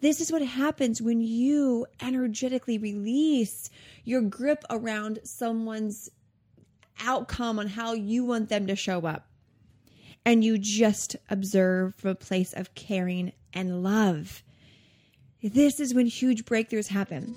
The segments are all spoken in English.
This is what happens when you energetically release your grip around someone's outcome on how you want them to show up. And you just observe from a place of caring and love. This is when huge breakthroughs happen.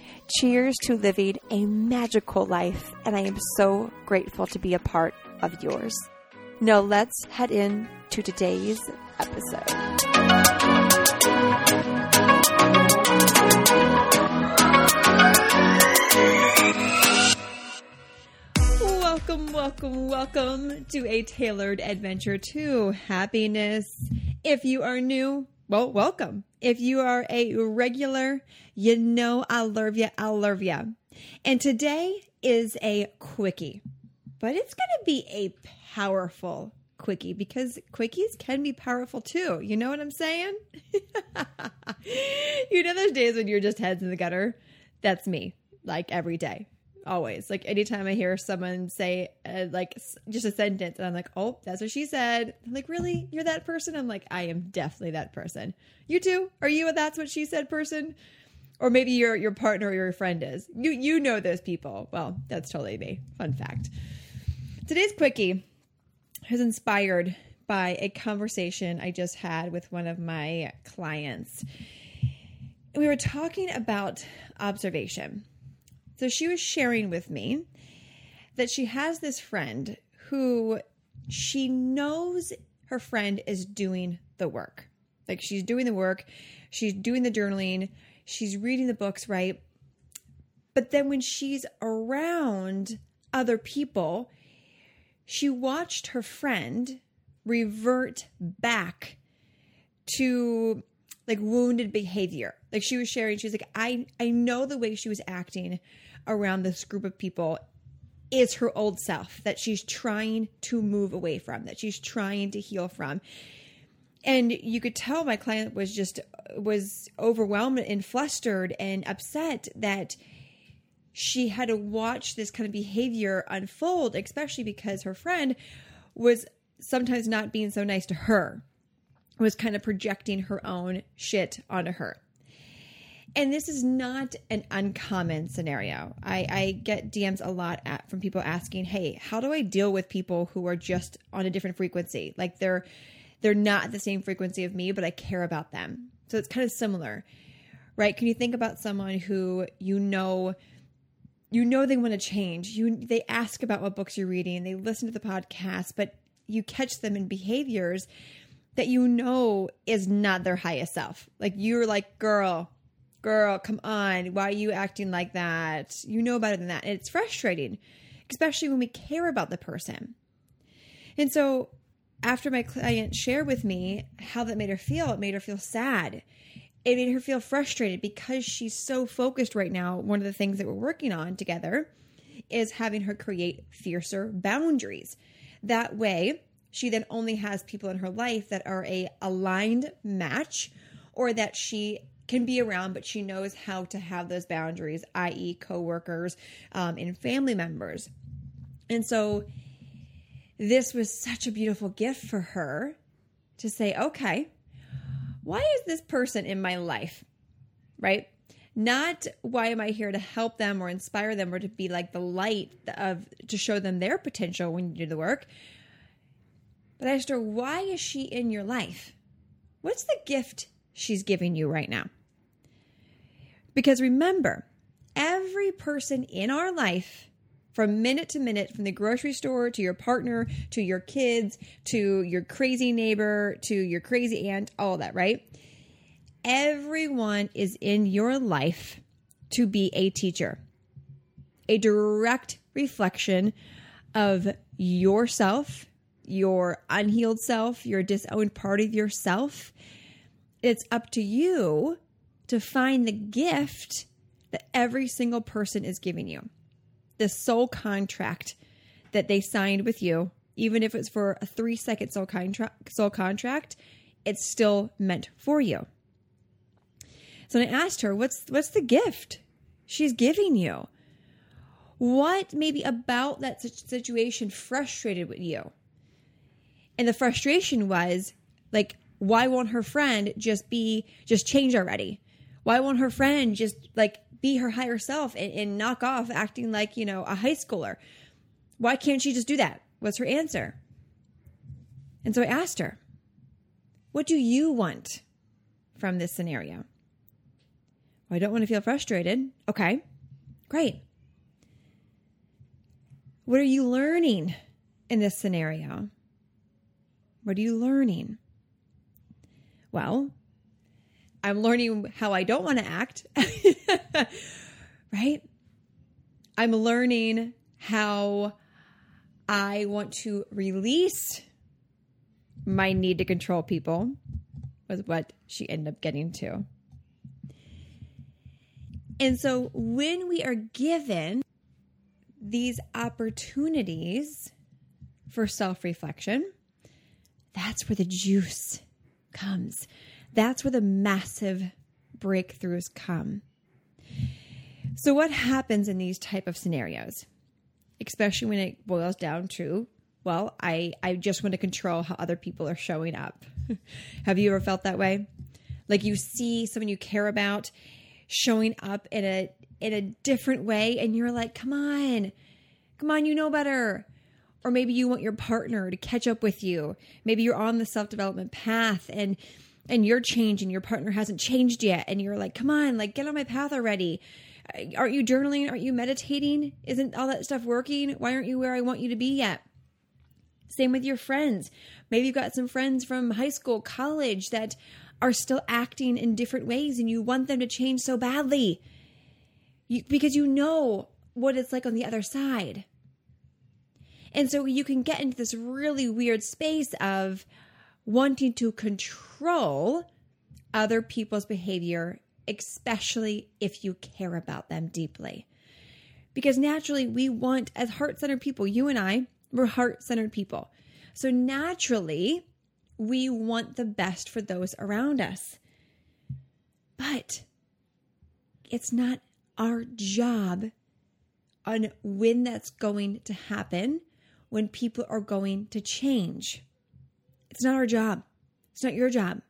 Cheers to living a magical life, and I am so grateful to be a part of yours. Now, let's head in to today's episode. Welcome, welcome, welcome to a tailored adventure to happiness. If you are new, well, welcome. If you are a regular, you know I love you. I love you. And today is a quickie, but it's going to be a powerful quickie because quickies can be powerful too. You know what I'm saying? you know those days when you're just heads in the gutter? That's me, like every day always. Like anytime i hear someone say uh, like just a sentence and i'm like oh that's what she said. I'm like really? You're that person? I'm like i am definitely that person. You too? Are you a that's what she said person? Or maybe your your partner or your friend is. You you know those people. Well that's totally me. Fun fact. Today's quickie was inspired by a conversation i just had with one of my clients. We were talking about observation so she was sharing with me that she has this friend who she knows her friend is doing the work. Like she's doing the work, she's doing the journaling, she's reading the books, right? But then when she's around other people, she watched her friend revert back to like wounded behavior. Like she was sharing, she's like, I I know the way she was acting around this group of people is her old self that she's trying to move away from, that she's trying to heal from. And you could tell my client was just was overwhelmed and flustered and upset that she had to watch this kind of behavior unfold, especially because her friend was sometimes not being so nice to her, was kind of projecting her own shit onto her. And this is not an uncommon scenario. I, I get DMs a lot at, from people asking, "Hey, how do I deal with people who are just on a different frequency? Like they're they're not the same frequency of me, but I care about them." So it's kind of similar, right? Can you think about someone who you know you know they want to change. You they ask about what books you're reading, they listen to the podcast, but you catch them in behaviors that you know is not their highest self. Like you're like, "Girl, girl, come on, why are you acting like that? You know better than that. And it's frustrating, especially when we care about the person. And so after my client shared with me how that made her feel, it made her feel sad. It made her feel frustrated because she's so focused right now. One of the things that we're working on together is having her create fiercer boundaries. That way, she then only has people in her life that are a aligned match or that she can be around, but she knows how to have those boundaries, i.e., coworkers um, and family members. And so this was such a beautiful gift for her to say, okay, why is this person in my life? Right? Not why am I here to help them or inspire them or to be like the light of to show them their potential when you do the work. But I asked her, why is she in your life? What's the gift she's giving you right now? Because remember, every person in our life, from minute to minute, from the grocery store to your partner to your kids to your crazy neighbor to your crazy aunt, all that, right? Everyone is in your life to be a teacher, a direct reflection of yourself, your unhealed self, your disowned part of yourself. It's up to you to find the gift that every single person is giving you. The soul contract that they signed with you, even if it's for a three second soul, contra- soul contract, it's still meant for you. So I asked her, what's what's the gift she's giving you? What maybe about that situation frustrated with you? And the frustration was like, why won't her friend just be just change already? Why won't her friend just like be her higher self and, and knock off acting like, you know, a high schooler? Why can't she just do that? What's her answer? And so I asked her, What do you want from this scenario? Well, I don't want to feel frustrated. Okay, great. What are you learning in this scenario? What are you learning? Well, I'm learning how I don't want to act. right? I'm learning how I want to release my need to control people, was what she ended up getting to. And so when we are given these opportunities for self reflection, that's where the juice comes. That's where the massive breakthroughs come. So what happens in these type of scenarios? Especially when it boils down to, well, I I just want to control how other people are showing up. Have you ever felt that way? Like you see someone you care about showing up in a in a different way and you're like, "Come on. Come on, you know better." Or maybe you want your partner to catch up with you. Maybe you're on the self-development path and and you're changing, your partner hasn't changed yet, and you're like, come on, like get on my path already. Aren't you journaling? Aren't you meditating? Isn't all that stuff working? Why aren't you where I want you to be yet? Same with your friends. Maybe you've got some friends from high school, college that are still acting in different ways and you want them to change so badly you, because you know what it's like on the other side. And so you can get into this really weird space of, wanting to control other people's behavior, especially if you care about them deeply. Because naturally, we want, as heart centered people, you and I, we're heart centered people. So naturally, we want the best for those around us. But it's not our job on when that's going to happen, when people are going to change. It's not our job. It's not your job.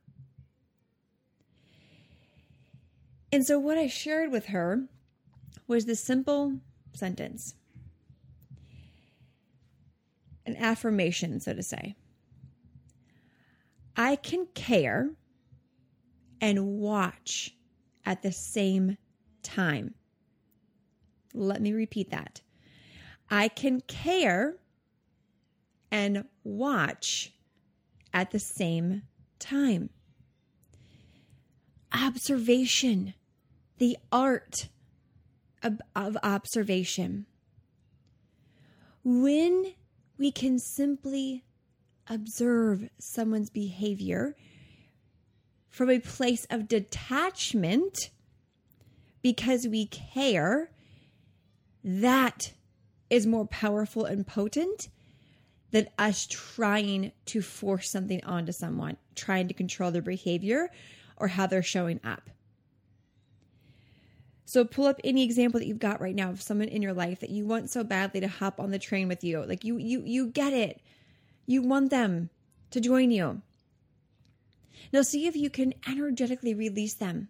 And so, what I shared with her was this simple sentence an affirmation, so to say. I can care and watch at the same time. Let me repeat that. I can care and watch at the same time. Observation, the art of, of observation. When we can simply observe someone's behavior from a place of detachment because we care, that is more powerful and potent than us trying to force something onto someone, trying to control their behavior or how they're showing up. So pull up any example that you've got right now of someone in your life that you want so badly to hop on the train with you. Like you you you get it. You want them to join you. Now see if you can energetically release them.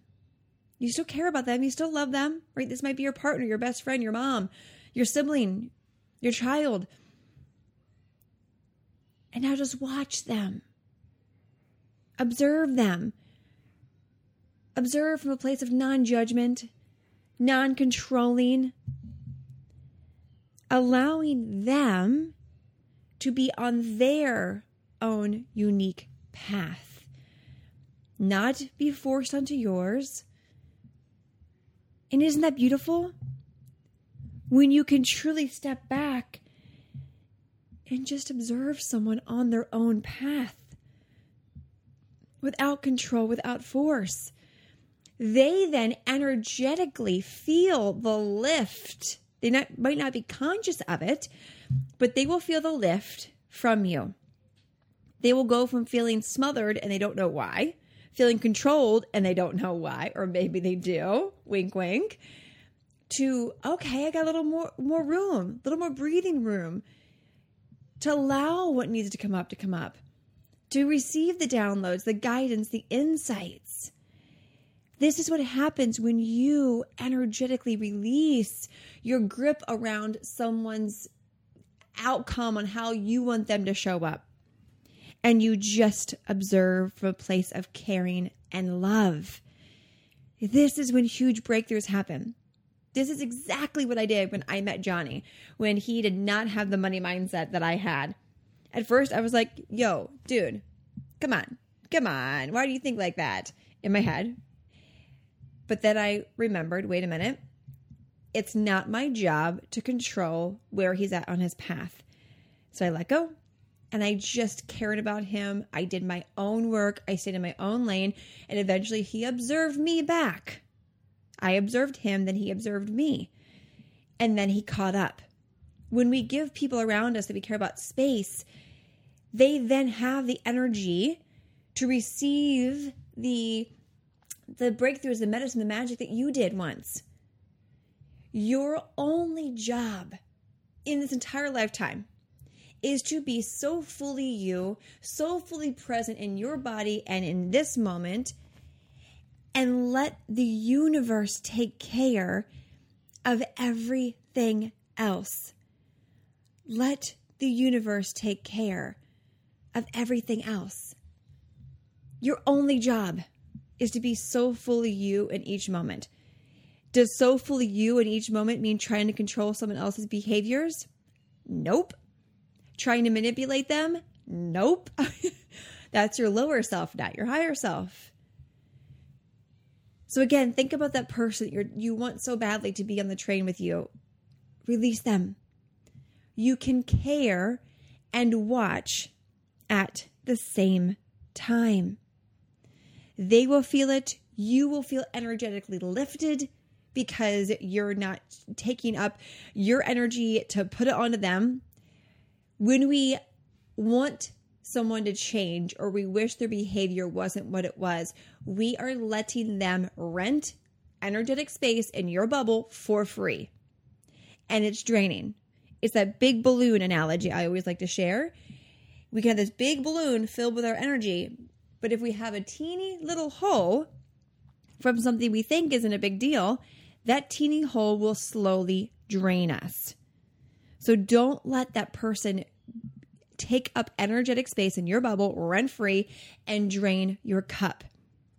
You still care about them, you still love them, right? This might be your partner, your best friend, your mom, your sibling, your child. And now just watch them. Observe them. Observe from a place of non judgment, non controlling, allowing them to be on their own unique path, not be forced onto yours. And isn't that beautiful? When you can truly step back and just observe someone on their own path without control, without force. They then energetically feel the lift. They not, might not be conscious of it, but they will feel the lift from you. They will go from feeling smothered and they don't know why, feeling controlled and they don't know why, or maybe they do, wink, wink, to, okay, I got a little more, more room, a little more breathing room to allow what needs to come up to come up, to receive the downloads, the guidance, the insights. This is what happens when you energetically release your grip around someone's outcome on how you want them to show up. And you just observe from a place of caring and love. This is when huge breakthroughs happen. This is exactly what I did when I met Johnny, when he did not have the money mindset that I had. At first, I was like, yo, dude, come on, come on. Why do you think like that in my head? But then I remembered wait a minute, it's not my job to control where he's at on his path. So I let go and I just cared about him. I did my own work, I stayed in my own lane, and eventually he observed me back. I observed him, then he observed me. And then he caught up. When we give people around us that we care about space, they then have the energy to receive the the breakthroughs, the medicine, the magic that you did once. Your only job in this entire lifetime is to be so fully you, so fully present in your body and in this moment and let the universe take care of everything else. Let the universe take care of everything else. Your only job is to be so fully you in each moment. Does so fully you in each moment mean trying to control someone else's behaviors? Nope. Trying to manipulate them? Nope. That's your lower self, not your higher self. So again, think about that person you you want so badly to be on the train with you. Release them. You can care and watch at the same time. They will feel it. You will feel energetically lifted because you're not taking up your energy to put it onto them. When we want someone to change or we wish their behavior wasn't what it was, we are letting them rent energetic space in your bubble for free. And it's draining. It's that big balloon analogy I always like to share. We can have this big balloon filled with our energy, but if we have a teeny little hole from something we think isn't a big deal, that teeny hole will slowly drain us. So don't let that person take up energetic space in your bubble rent free and drain your cup.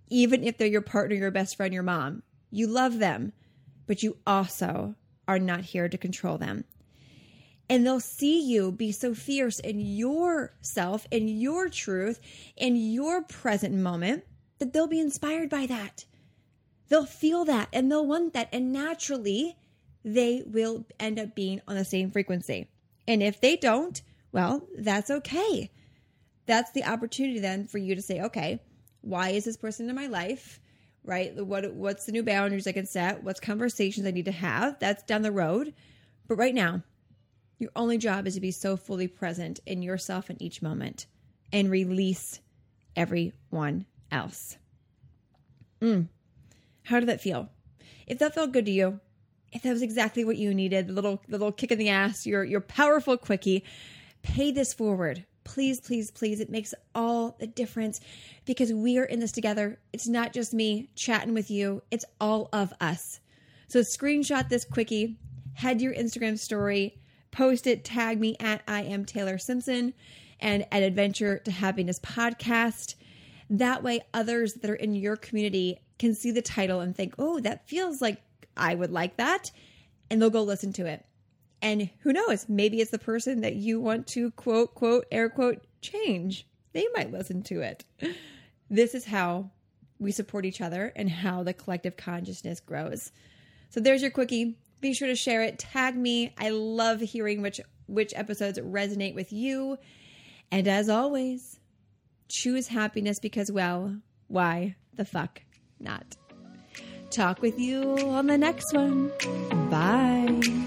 Even if they're your partner, your best friend, your mom, you love them, but you also are not here to control them. And they'll see you be so fierce in yourself, in your truth, in your present moment that they'll be inspired by that. They'll feel that and they'll want that. And naturally, they will end up being on the same frequency. And if they don't, well, that's okay. That's the opportunity then for you to say, okay, why is this person in my life? Right? What what's the new boundaries I can set? What's conversations I need to have? That's down the road. But right now, your only job is to be so fully present in yourself in each moment and release everyone else. Mm. How did that feel? If that felt good to you, if that was exactly what you needed, the little little kick in the ass, your your powerful quickie, pay this forward. Please, please, please. It makes all the difference because we are in this together. It's not just me chatting with you, it's all of us. So screenshot this quickie, head your Instagram story, post it, tag me at I am Taylor Simpson and at Adventure to Happiness podcast. That way, others that are in your community can see the title and think, oh, that feels like I would like that. And they'll go listen to it. And who knows, maybe it's the person that you want to quote, quote, air quote, change. They might listen to it. This is how we support each other and how the collective consciousness grows. So there's your quickie. Be sure to share it. Tag me. I love hearing which which episodes resonate with you. And as always, choose happiness because well, why the fuck not? Talk with you on the next one. Bye.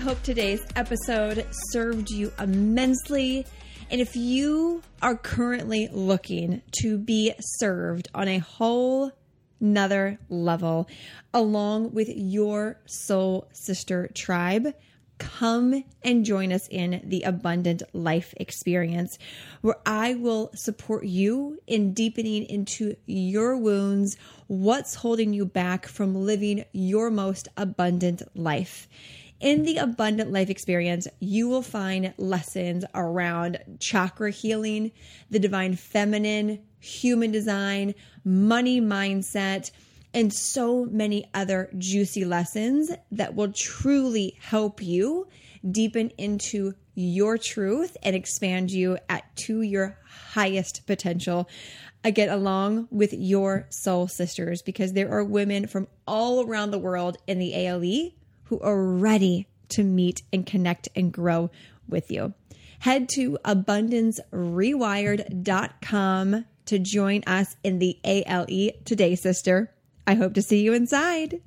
Hope today's episode served you immensely. And if you are currently looking to be served on a whole another level along with your soul sister tribe, come and join us in the abundant life experience where I will support you in deepening into your wounds, what's holding you back from living your most abundant life. In the abundant life experience, you will find lessons around chakra healing, the divine feminine, human design, money mindset, and so many other juicy lessons that will truly help you deepen into your truth and expand you at to your highest potential. Again along with your soul sisters because there are women from all around the world in the ALE who are ready to meet and connect and grow with you. Head to abundancerewired.com to join us in the ALE today, sister. I hope to see you inside.